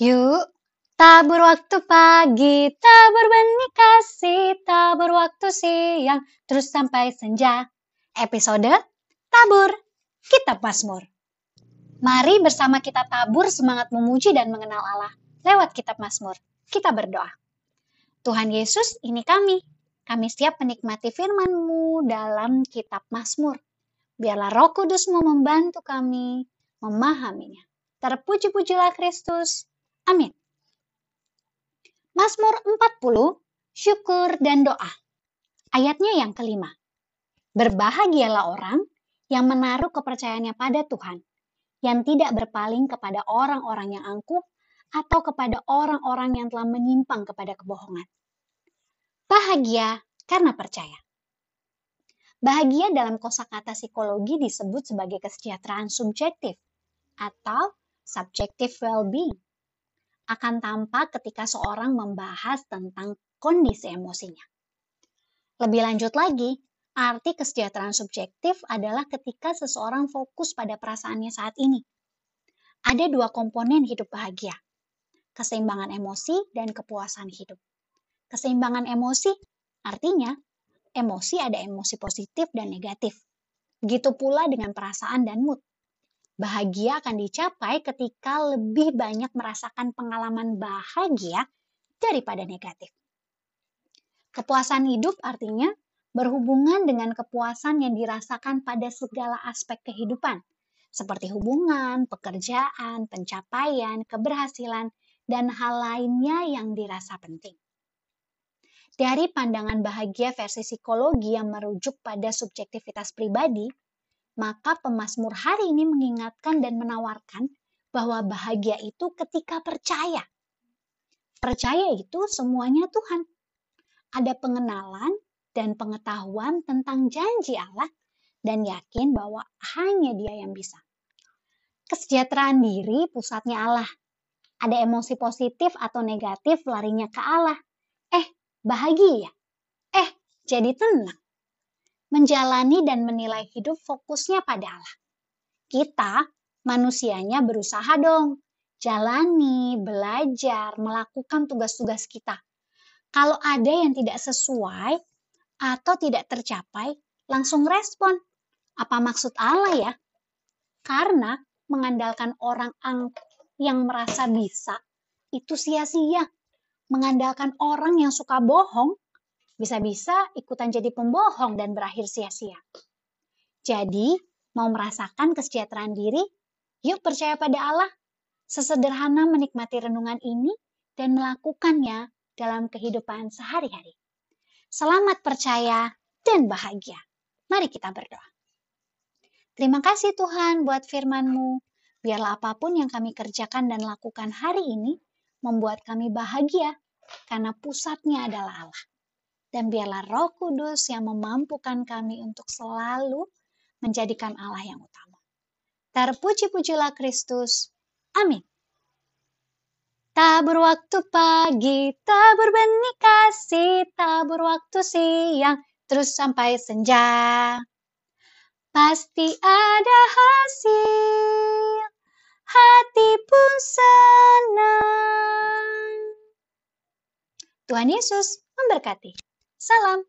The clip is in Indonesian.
Yuk, tabur waktu pagi, tabur benih kasih, tabur waktu siang, terus sampai senja. Episode Tabur Kitab Mazmur. Mari bersama kita tabur semangat memuji dan mengenal Allah lewat Kitab Mazmur. Kita berdoa. Tuhan Yesus, ini kami. Kami siap menikmati firman-Mu dalam Kitab Mazmur. Biarlah roh kudus-Mu membantu kami memahaminya. Terpuji-pujilah Kristus. Amin. Mazmur 40, syukur dan doa. Ayatnya yang kelima. Berbahagialah orang yang menaruh kepercayaannya pada Tuhan, yang tidak berpaling kepada orang-orang yang angkuh atau kepada orang-orang yang telah menyimpang kepada kebohongan. Bahagia karena percaya. Bahagia dalam kosakata psikologi disebut sebagai kesejahteraan subjektif atau subjective well-being akan tampak ketika seorang membahas tentang kondisi emosinya. Lebih lanjut lagi, arti kesejahteraan subjektif adalah ketika seseorang fokus pada perasaannya saat ini. Ada dua komponen hidup bahagia, keseimbangan emosi dan kepuasan hidup. Keseimbangan emosi artinya emosi ada emosi positif dan negatif. Begitu pula dengan perasaan dan mood. Bahagia akan dicapai ketika lebih banyak merasakan pengalaman bahagia daripada negatif. Kepuasan hidup artinya berhubungan dengan kepuasan yang dirasakan pada segala aspek kehidupan, seperti hubungan, pekerjaan, pencapaian, keberhasilan, dan hal lainnya yang dirasa penting. Dari pandangan bahagia versi psikologi yang merujuk pada subjektivitas pribadi, maka pemazmur hari ini mengingatkan dan menawarkan bahwa bahagia itu ketika percaya. Percaya itu semuanya Tuhan. Ada pengenalan dan pengetahuan tentang janji Allah dan yakin bahwa hanya dia yang bisa. Kesejahteraan diri pusatnya Allah. Ada emosi positif atau negatif larinya ke Allah. Eh, bahagia. Eh, jadi tenang menjalani dan menilai hidup fokusnya pada Allah. Kita, manusianya berusaha dong, jalani, belajar, melakukan tugas-tugas kita. Kalau ada yang tidak sesuai atau tidak tercapai, langsung respon. Apa maksud Allah ya? Karena mengandalkan orang yang merasa bisa, itu sia-sia. Mengandalkan orang yang suka bohong, bisa-bisa ikutan jadi pembohong dan berakhir sia-sia. Jadi, mau merasakan kesejahteraan diri? Yuk percaya pada Allah. Sesederhana menikmati renungan ini dan melakukannya dalam kehidupan sehari-hari. Selamat percaya dan bahagia. Mari kita berdoa. Terima kasih Tuhan buat firman-Mu. Biarlah apa pun yang kami kerjakan dan lakukan hari ini membuat kami bahagia karena pusatnya adalah Allah dan biarlah Roh Kudus yang memampukan kami untuk selalu menjadikan Allah yang utama. Terpuji-pujilah Kristus. Amin. Tabur waktu pagi, tabur benih kasih, tabur waktu siang, terus sampai senja. Pasti ada hasil, hati pun senang. Tuhan Yesus memberkati. Salam.